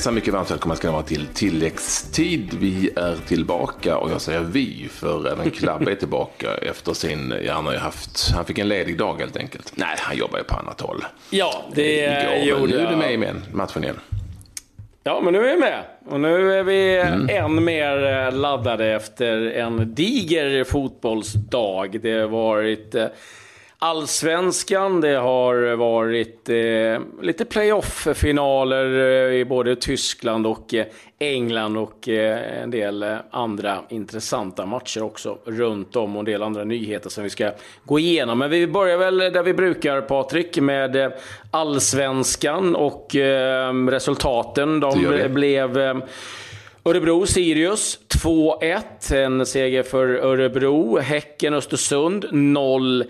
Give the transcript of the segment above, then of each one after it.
Hejsan, mycket varmt välkomna ska ni vara till tilläggstid. Vi är tillbaka och jag säger vi, för även Klabbe är tillbaka efter sin, ja han har ju haft, han fick en ledig dag helt enkelt. Nej, han jobbar ju på annat håll. Ja, det Igår, gjorde men nu är du med i matchen igen. Ja, men nu är vi med. Och nu är vi än mer eh, laddade efter en diger fotbollsdag. Det har varit eh, Allsvenskan, det har varit eh, lite playoff-finaler eh, i både Tyskland och eh, England och eh, en del eh, andra intressanta matcher också runt om och en del andra nyheter som vi ska gå igenom. Men vi börjar väl där vi brukar Patrik med eh, Allsvenskan och resultaten. De blev Örebro-Sirius 2-1. En seger för Örebro. Häcken-Östersund 0-1.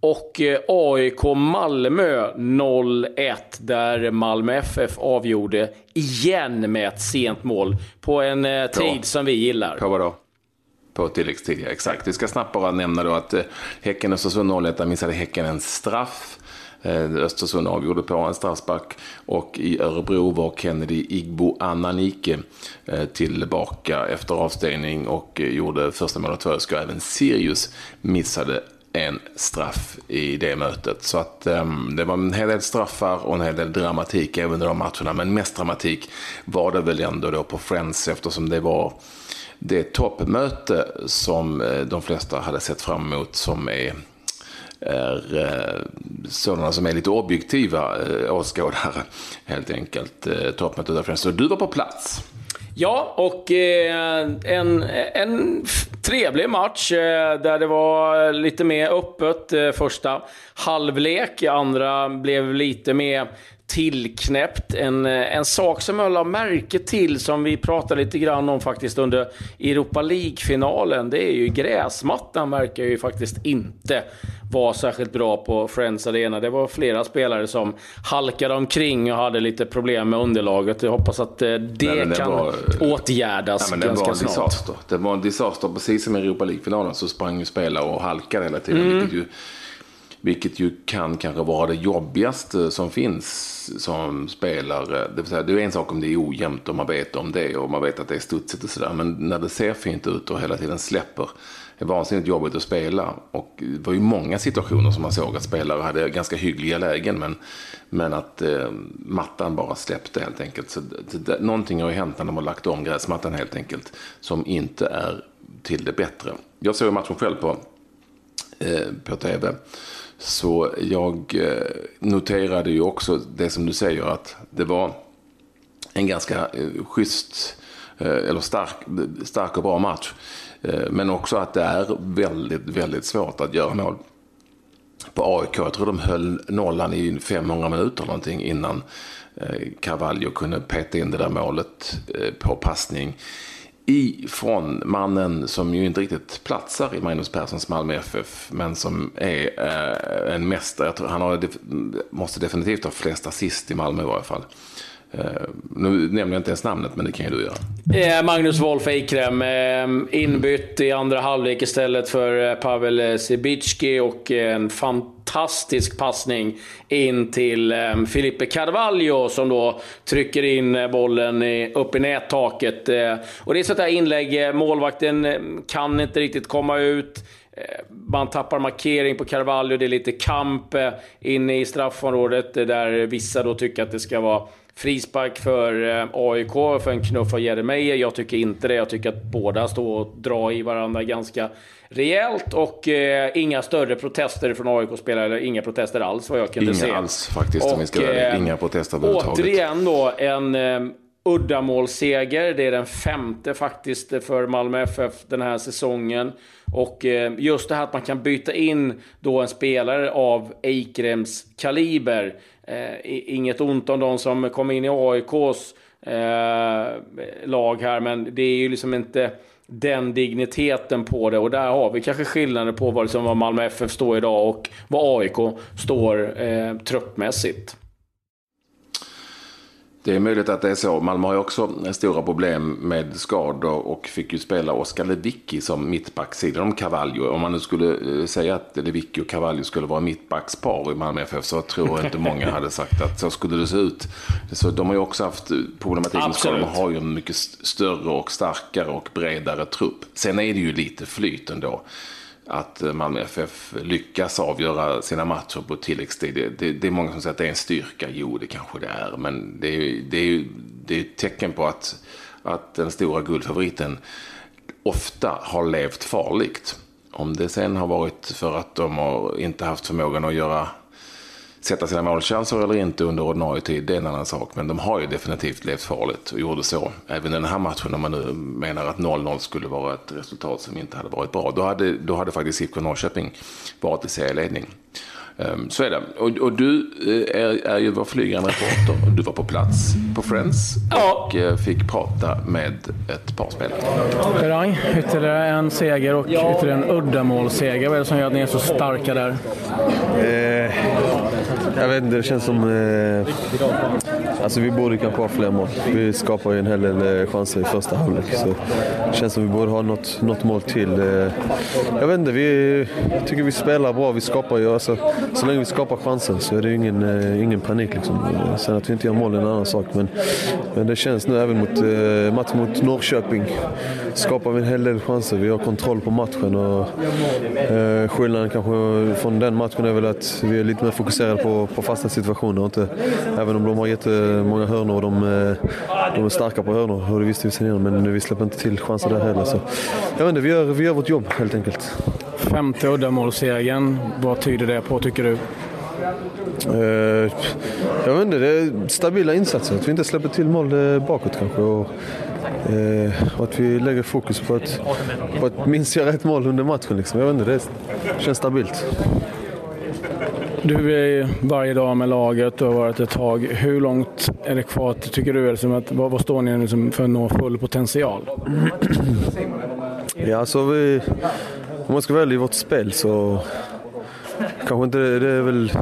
Och eh, AIK-Malmö 0-1. Där Malmö FF avgjorde igen med ett sent mål. På en eh, tid som vi gillar. På vad då? På tilläggstid, ja, exakt. Vi ska snabbt bara nämna då att eh, Häcken Östersund 0-1, där missade Häcken en straff. Eh, Östersund avgjorde på en straffspark och i Örebro var Kennedy Igbo Ananike eh, tillbaka efter avstängning och gjorde första målet för ÖSK. Även Sirius missade en straff i det mötet. Så att um, det var en hel del straffar och en hel del dramatik även i de matcherna. Men mest dramatik var det väl ändå då på Friends eftersom det var det toppmöte som eh, de flesta hade sett fram emot som är är eh, sådana som är lite objektiva eh, åskådare helt enkelt. Eh, toppmötet där Friends. Så du var på plats. Ja, och eh, en, en trevlig match eh, där det var lite mer öppet eh, första halvlek. Andra blev lite mer tillknäppt. En, eh, en sak som jag la märke till, som vi pratade lite grann om faktiskt under Europa League-finalen, det är ju gräsmattan verkar ju faktiskt inte vara särskilt bra på Friends Arena. Det var flera spelare som halkade omkring och hade lite problem med underlaget. Jag hoppas att eh, det Nej, det kan var- åtgärdas men det ganska var en snart. disaster. Det var en disaster. Precis som i Europa League-finalen så sprang ju spelare och halkade hela tiden. Mm. Vilket, ju, vilket ju kan kanske vara det jobbigaste som finns som spelare. Det vill säga, det är en sak om det är ojämnt och man vet om det och man vet att det är studsigt och sådär. Men när det ser fint ut och hela tiden släpper Det är vansinnigt jobbigt att spela. Och det var ju många situationer som man såg att spelare hade ganska hyggliga lägen. Men, men att eh, mattan bara släppte helt enkelt. Så det, det, någonting har ju hänt när de har lagt om gräsmattan helt enkelt. Som inte är till det bättre. Jag såg matchen själv på, eh, på tv. Så jag eh, noterade ju också det som du säger att det var en ganska eh, schysst eh, eller stark, stark och bra match. Men också att det är väldigt, väldigt svårt att göra mål på AIK. Jag tror de höll nollan i 500 minuter någonting innan Carvalho kunde peta in det där målet på passning ifrån mannen som ju inte riktigt platsar i Magnus Perssons Malmö FF, men som är eh, en mästare. Han har, måste definitivt ha flest assist i Malmö i varje fall. Eh, nu nämner jag inte ens namnet, men det kan ju du göra. Eh, Magnus Wolf Eikrem eh, inbytt i andra halvlek istället för Pavel Sibicki och en fantastisk passning in till Filipe Carvalho som då trycker in bollen upp i nättaket. Och det är sånt där inlägg, målvakten kan inte riktigt komma ut. Man tappar markering på Carvalho, det är lite kamp inne i straffområdet där vissa då tycker att det ska vara frispark för eh, AIK för en knuff av Jeremejeff. Jag tycker inte det. Jag tycker att båda står och drar i varandra ganska rejält och eh, inga större protester från AIK-spelare, eller inga protester alls vad jag kunde se. Inga alls faktiskt, om vi ska Och, eh, Inga protester överhuvudtaget. Återigen då en eh, uddamålsseger. Det är den femte faktiskt för Malmö FF den här säsongen. Och eh, just det här att man kan byta in då en spelare av Eikrems kaliber. Eh, inget ont om de som kom in i AIKs eh, lag här, men det är ju liksom inte den digniteten på det. Och där har vi kanske skillnader på vad, liksom, vad Malmö FF står idag och vad AIK står eh, truppmässigt. Det är möjligt att det är så. Malmö har ju också stora problem med skador och fick ju spela Oskar Lewicki som mittback sidan om Cavallo. Om man nu skulle eh, säga att Lewicki och Cavallo skulle vara mittbackspar i Malmö FF så tror jag inte många hade sagt att så skulle det se ut. Så de har ju också haft problematik med skador. De har ju en mycket större och starkare och bredare trupp. Sen är det ju lite flyt ändå att eh, Malmö FF lyckas avgöra sina matcher på tilläggstid. Det, det, det, är många som säger att det är en styrka. Jo, det kanske det är. Men det är, det är, det är ett tecken på att, att den stora guldfavoriten ofta har levt farligt. Om det sen har varit för att de har inte haft förmågan att göra sätta sina målchanser eller inte under ordinarie tid, det är en annan sak. Men de har ju definitivt levt farligt och gjorde så. Även i den här matchen, om man nu menar att 0-0 skulle vara ett resultat som inte hade varit bra. Då hade, då hade faktiskt IFK Norrköping varit i serieledning. Ehm, så är det. Och, och du eh, är, är ju vår flygande reporter. Du var på plats på Friends och ja. Eh, fick prata med ett par spelare. Berang, ytterligare en seger och ytterligare en uddamålsseger. Vad är det som gör att ni är så starka där? Eh, jag vet inte, det känns som... Eh, alltså vi borde kanske ha fler mål. Vi skapar ju en hel del eh, chanser i första halvlek. Så det känns som vi borde ha något, något mål till. Eh. Jag vet inte, vi tycker vi spelar bra. Vi skapar ju, alltså, så länge vi skapar chanser så är det ingen, eh, ingen panik. Liksom. Sen att vi inte gör mål är en annan sak. Men, men det känns nu även mot matchen mot Norrköping. Skapar vi en hel del chanser. Vi har kontroll på matchen. Och, eh, skillnaden kanske från den matchen är väl att vi är lite mer fokuserade på, på fasta situationer. Inte, även om de har jätte jättemånga hörnor och de, eh, de är starka på hörnor. Och det visste vi sen innan. Men vi släpper inte till chanser där heller. Så, jag vet inte, vi gör, vi gör vårt jobb helt enkelt. Femte uddamålssegern, vad tyder det på tycker du? Uh, jag vet inte, det är stabila insatser. Att vi inte släpper till mål eh, bakåt kanske. Och, uh, och att vi lägger fokus på att, på att minst göra ett mål under matchen. Liksom. Jag vet inte, det känns stabilt. Du är varje dag med laget och har varit ett tag. Hur långt är det kvar, tycker du? Liksom att, vad, står ni liksom för att nå full potential? ja, alltså vi, om man ska välja i vårt spel så kanske inte det, det är väl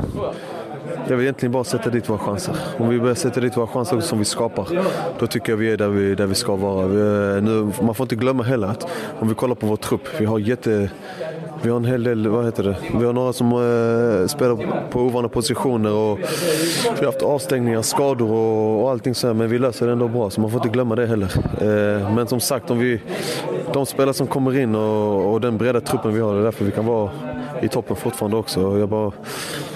jag vill egentligen bara sätta dit våra chanser. Om vi börjar sätta dit våra chanser som vi skapar, då tycker jag vi är där vi, där vi ska vara. Vi, eh, nu, man får inte glömma heller att om vi kollar på vår trupp, vi har jätte... Vi har en hel del, vad heter det? Vi har några som eh, spelar på ovana positioner och vi har haft avstängningar, skador och, och allting så här, men vi löser det ändå bra så man får inte glömma det heller. Eh, men som sagt, om vi, de spelare som kommer in och, och den breda truppen vi har, det är därför vi kan vara i toppen fortfarande också. Jag, bara,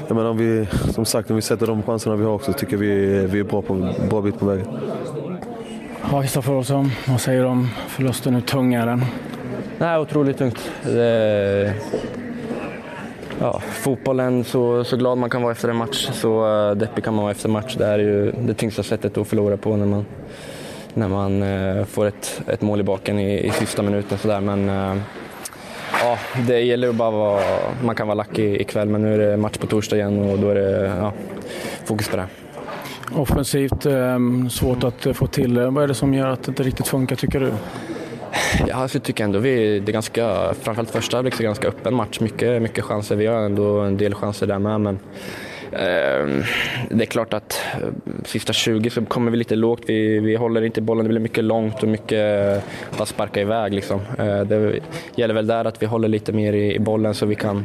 jag menar, om vi, som sagt, om vi sätter de chanserna vi har också tycker vi vi är bra på en bra bit på vägen. Ja, Kristoffer Olsson, vad säger du om förlusten? Hur tung är den? Nej, otroligt tungt. Det, ja, fotbollen, så, så glad man kan vara efter en match, så uh, deppig kan man vara efter match. Det är ju det tyngsta sättet att förlora på när man, när man uh, får ett, ett mål i baken i, i sista minuten. Så där. Men uh, ja, det gäller att bara vara, man kan vara lack ikväll men nu är det match på torsdag igen och då är det ja, fokus på det. Offensivt, ehm, svårt att få till. Vad är det som gör att det inte riktigt funkar tycker du? Ja, alltså, jag tycker ändå vi, det är ganska, framförallt första halvlek, så ganska öppen match. Mycket, mycket chanser. Vi har ändå en del chanser där med. Men ehm, det är klart att eh, sista 20 så kommer vi lite lågt. Vi, vi håller inte bollen, det blir mycket långt och mycket eh, bara sparka iväg. Liksom. Eh, det gäller väl där att vi håller lite mer i, bollen så vi kan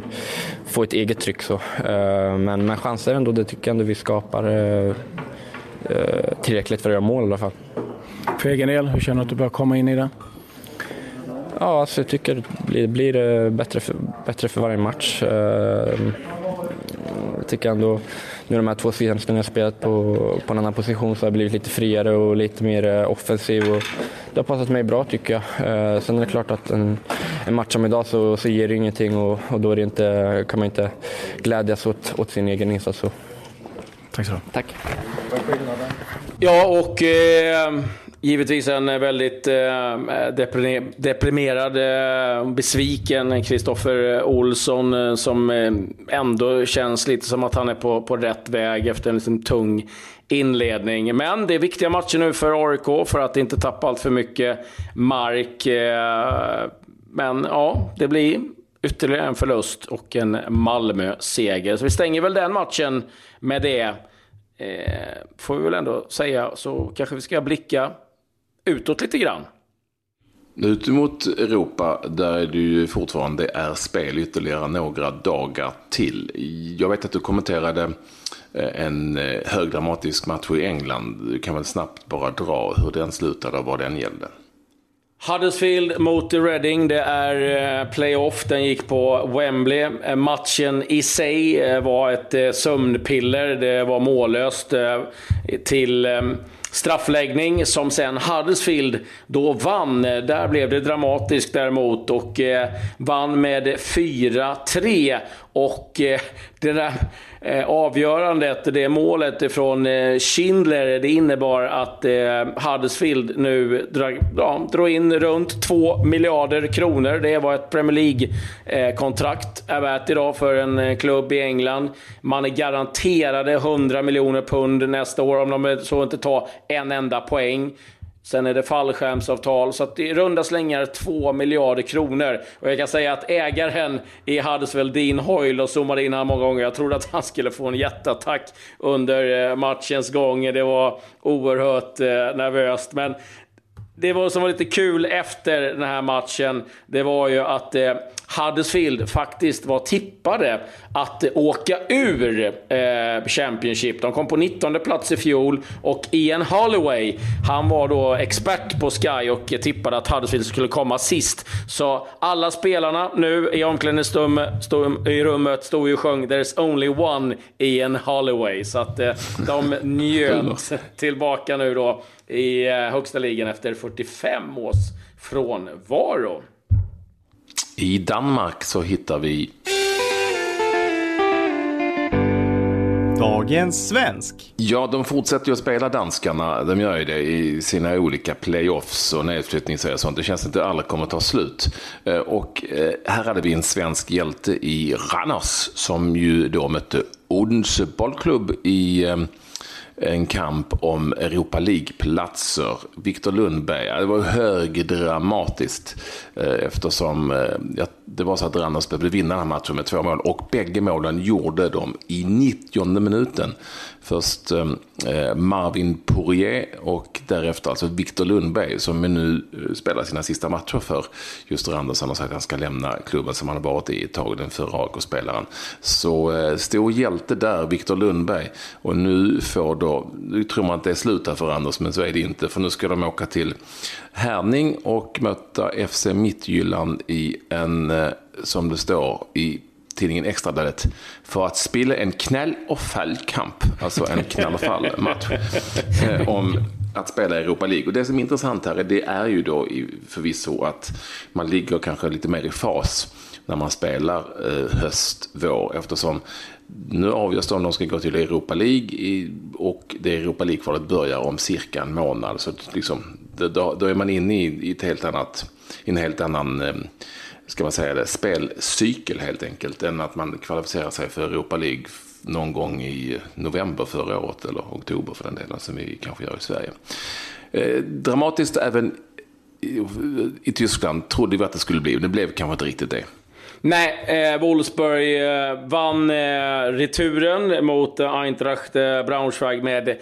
få ett eget tryck. Så. Eh, men, men chanser ändå, det tycker jag ändå vi skapar eh, tillräckligt för att göra mål i alla fall. För egen del, hur känner du att du börjar komma in i det? Ja, alltså jag tycker det blir, blir bättre, för, bättre för varje match. Ehm, jag tycker ändå, nu de här två senaste när jag spelat på, på en annan position så har jag blivit lite friare och lite mer eh, offensiv. Och det har passat mig bra tycker jag. Eh, sen är det klart att en, en match som idag så, så ger det ingenting och, och då är det inte, kan man inte glädjas åt, åt sin egen insats. Tack så mycket. Tack. Ja, och eh, Givetvis en eh, väldigt eh, deprimerad, eh, besviken Kristoffer Olsson som ändå känns lite som att han är på, på rätt väg efter en liksom tung inledning. Men det är viktiga matcher nu för AIK för att inte tappa allt för mycket mark. Men ja, det blir ytterligare en förlust och en Malmö-seger. Så vi stänger väl den matchen med det. eh, får vi väl ändå säga, så kanske vi ska blicka utåt lite grann. Ut mot Europa, där det ju fortfarande är spel ytterligare några dagar till. Jag vet att du kommenterade eh, en eh, högdramatisk match i England. Du kan väl snabbt bara dra hur den slutade och vad den gällde. Huddersfield mot Reading. Det är eh, playoff. Den gick på Wembley. Matchen i sig var ett sömnpiller. Det var mållöst till straffläggning som sen Huddersfield då vann. Där blev det dramatiskt däremot och eh, vann med 4-3. Och eh, det där eh, avgörandet, det målet från eh, Schindler, det innebar att eh, Huddersfield nu drar, ja, drar in runt 2 miljarder kronor. Det var ett Premier League-kontrakt eh, är värt idag för en eh, klubb i England. Man är garanterade 100 miljoner pund nästa år om de så inte tar en enda poäng. Sen är det fallskärmsavtal, så att i runda slängar 2 miljarder kronor. Och jag kan säga att ägaren i Huddersfield, Dean Hoyle, och zoomade in här många gånger. Jag trodde att han skulle få en jätteattack under eh, matchens gång. Det var oerhört eh, nervöst. Men det var som var lite kul efter den här matchen, det var ju att eh, Huddersfield faktiskt var tippade att åka ur eh, Championship. De kom på 19 plats i fjol och Ian Holloway, han var då expert på Sky och tippade att Huddersfield skulle komma sist. Så alla spelarna nu i omklädningsrummet stod ju och sjöng “There's only one Ian Holloway”. Så att eh, de njöt tillbaka nu då i eh, högsta ligan efter 45 års frånvaro. I Danmark så hittar vi... Dagens svensk. Ja, de fortsätter ju att spela danskarna. De gör ju det i sina olika playoffs och nedflyttningsserier och sånt. Det känns inte att alla kommer ta slut. Eh, och eh, här hade vi en svensk hjälte i Ranners som ju då mötte Odense bollklubb i en kamp om Europa League-platser. Viktor Lundberg, det var högdramatiskt eh, eftersom eh, jag det var så att Randers behövde vinna den här matchen med två mål och bägge målen gjorde de i 90 minuten. Först eh, eh, Marvin Poirier och därefter alltså Viktor Lundberg som nu eh, spelar sina sista matcher för just Randers. Han har sagt att han ska lämna klubben som han har varit i ett tag, den förra AK-spelaren. Så eh, stor hjälte där, Viktor Lundberg. Och nu får då, nu tror man att det är slut där för Randers, men så är det inte. För nu ska de åka till Härning och möta FC Mittjylland i en, eh, som det står i tidningen Extrabladet, för att spela en knall och fallkamp. Alltså en knall och fall-match. Eh, om att spela i Europa League. Och det som är intressant här, det är ju då förvisso att man ligger kanske lite mer i fas när man spelar eh, höst, vår, eftersom nu avgörs det om de ska gå till Europa League och det Europa League-kvalet börjar om cirka en månad. Så liksom, då, då är man inne i, ett helt annat, i en helt annan eh, ska man säga det, spelcykel helt enkelt. Än att man kvalificerar sig för Europa League någon gång i november förra året eller oktober för den delen som vi kanske gör i Sverige. Eh, dramatiskt även i, i Tyskland trodde vi att det skulle bli, men det blev kanske inte riktigt det. Nej, eh, Wolfsburg eh, vann eh, returen mot eh, Eintracht eh, Braunschweig med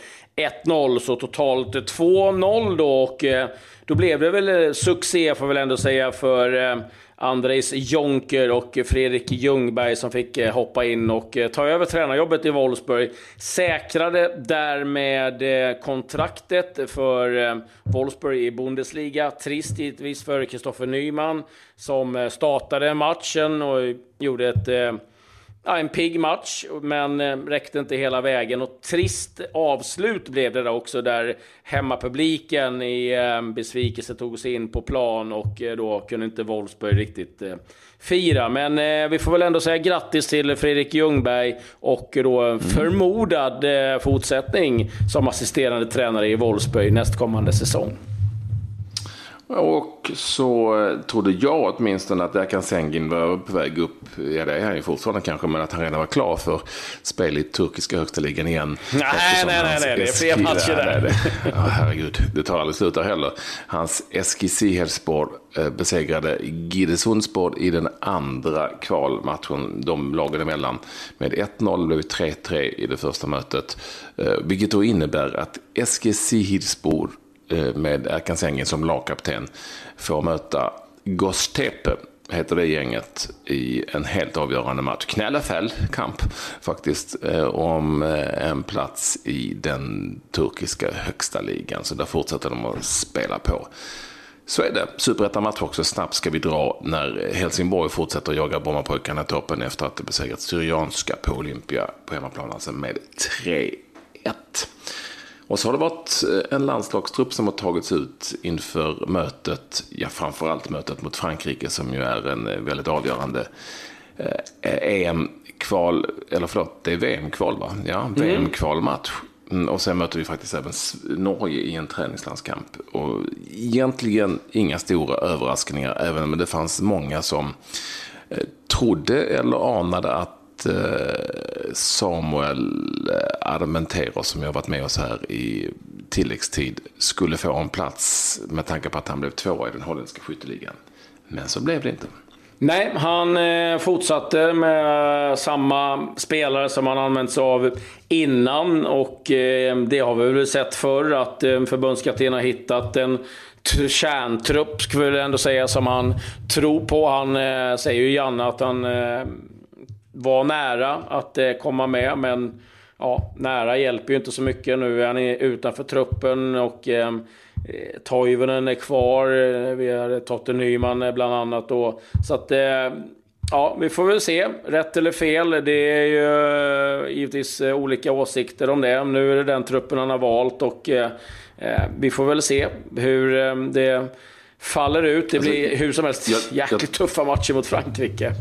1-0, så totalt 2-0 då. Och, eh, då blev det väl eh, succé, får vi väl ändå säga, för eh, Andrejs Jonker och Fredrik Ljungberg som fick eh, hoppa in och eh, ta över tränarjobbet i Wolfsburg. Säkrade därmed eh, kontraktet för Wolfsburg i Bundesliga. Trist givetvis för Kristoffer Nyman som startade matchen och gjorde ett Ja, en pigg match, men eh, räckte inte hela vägen. Och trist avslut blev det där också, där hemmapubliken i eh, besvikelse tog sig in på plan och eh, då kunde inte Wolfsburg riktigt fira. Men vi får väl ändå säga grattis till Fredrik Ljungberg och då mm. förmodad fortsättning som assisterande tränare i Wolfsburg nästkommande säsong. Och så eh, trodde jag åtminstone att Erkan Sengin var på väg upp, ja det är han ju fortfarande kanske, men att han redan var klar för spel i turkiska högsta ligan igen. Nej, nej, nej, nej, det är fler matcher där. Ja, herregud, det tar aldrig slut där heller. Hans Eskisihirspor eh, besegrade Gidesundsspor i den andra kvalmatchen, de lagen emellan, med 1-0. blev 3-3 i det första mötet. Eh, vilket då innebär att Eskisihirspor Eh, Eh, med Erkan Sengin som lagkapten får möta Gostepe heter det gänget i en helt avgörande match. Knälefäll kamp faktiskt eh, om eh, en plats i den turkiska högsta ligan. Så där fortsätter de att spela på. Så är det. Superettan-match också. Snabbt ska vi dra när Helsingborg fortsätter jaga Brommapojkarna i toppen efter att de besegrat Syrianska på Olympia på hemmaplan alltså med 3-1. Och så har det varit eh, en landslagstrupp som har tagits ut inför mötet, ja framförallt mötet mot Frankrike som ju är en eh, väldigt avgörande eh, EM-kval, eller förlåt, det är VM-kval va? Ja, mm. VM-kvalmatch. Mm, och sen möter vi faktiskt även Norge i en träningslandskamp. Och egentligen inga stora överraskningar, även om det fanns många som trodde eller anade att Samuel eh, Armenteros, som jag varit med oss här i tilläggstid, skulle få en plats med tanke på att han blev tvåa i den holländska skytteligan. Men så blev det inte. Nej, han eh, fortsatte med eh, samma spelare som han använt sig av innan. Och det har vi väl sett förr, att förbundskaptenen har hittat en kärntrupp, skulle jag ändå säga, som han tror på. Han säger ju Janne, att han var nära att eh, komma med, men ja, nära hjälper ju inte så mycket. Nu är han utanför truppen och eh, Toivonen är kvar. Eh, vi har Totte Nyman eh, bland annat då. Så att, eh, ja, vi får väl se. Rätt eller fel, det är ju eh, givetvis olika åsikter om det. Nu är det den truppen han har valt och vi får väl se hur det faller ut. Det alltså, blir alltså, hur som helst jag, jäkligt jag, tuffa matcher mot Frankrike.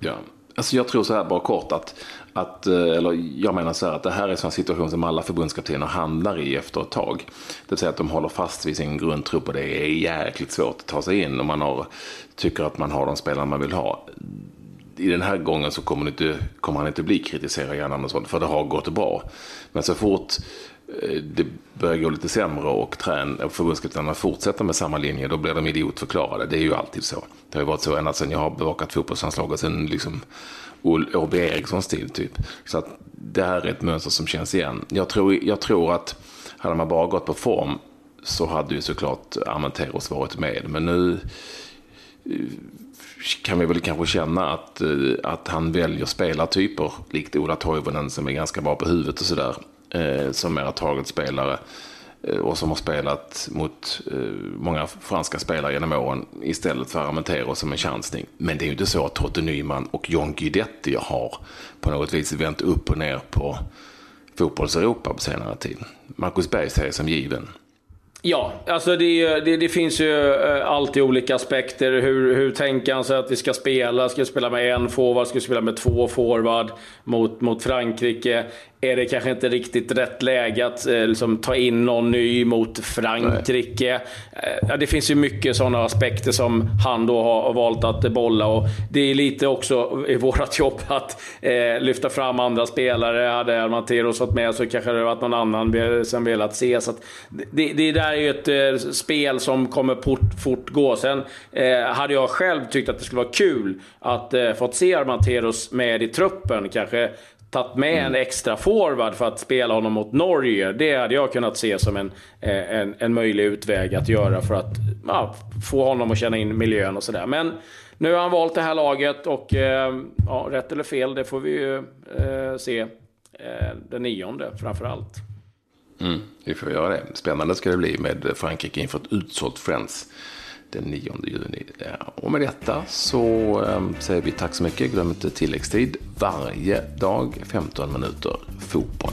Ja, Alltså jag tror så här bara kort att, att, eh, eller jag menar så här att det här är en sån situation som alla förbundskaptener handlar i efter ett tag. Det vill säga att de håller fast vid sin grundtrupp och det är jäkligt svårt att ta sig in om man har, tycker att man har de spelare man vill ha. I den här gången så kommer, inte, kommer han inte bli kritiserad Jan Andersson för det har gått bra. Men så fort Eh, det börjar gå lite sämre och förbundskaptenerna fortsätter med samma linje, då blir de idiotförklarade. Det är ju alltid så. Det har ju varit så ända sedan jag har bevakat fotbollslandslaget, sen liksom Åby Erikssons tid typ. Så att det här är ett mönster som känns igen. Jag tror, jag tror att hade man bara gått på form så hade ju såklart Armenteros varit med. Men nu eh, kan vi väl kanske känna att, eh, att han väljer spelartyper, likt Ola Toivonen som är ganska bra på huvudet och sådär, eh, som mera taget spelare Eh, och som har spelat mot eh, många franska spelare genom åren istället för Armentero som en chansning. Men det är ju inte så att Totte Nyman och John Guidetti har på något vis vänt upp och ner på fotbolls-Europa på senare tid. Marcus Berg säger som given. Ja, alltså det, det, det, finns ju eh, alltid olika aspekter. Hur, hur tänker han sig att vi ska spela? Ska vi spela med en forward? Ska vi spela med två forward mot, mot Frankrike? är det kanske inte riktigt rätt läge att eh, liksom, ta in någon ny mot Frankrike. Eh, det finns ju mycket sådana aspekter som han då har valt att bolla. Och det är lite också i vårt jobb att eh, lyfta fram andra spelare. Hade Armanteros varit med så kanske det varit någon annan som velat se. Så det, det där är ju ett eh, spel som kommer fort, fortgå. Sen eh, hade jag själv tyckt att det skulle vara kul att eh, fått se Armanteros med i truppen. Kanske tagit med mm. en extra forward för att spela honom mot Norge. Det hade jag kunnat se som en, eh, en, en möjlig utväg att göra för att ja, få honom att känna in miljön och sådär. Men nu har han valt det här laget och eh, ja, rätt eller fel, det får vi ju eh, se eh, den nionde framför allt. Mm, vi får göra det. Spännande ska det bli med Frankrike inför ett utsålt Friends den 9 juni. Och med detta så ehm, säger vi tack så mycket. Glöm inte tilläggstid varje dag 15 minuter fotboll.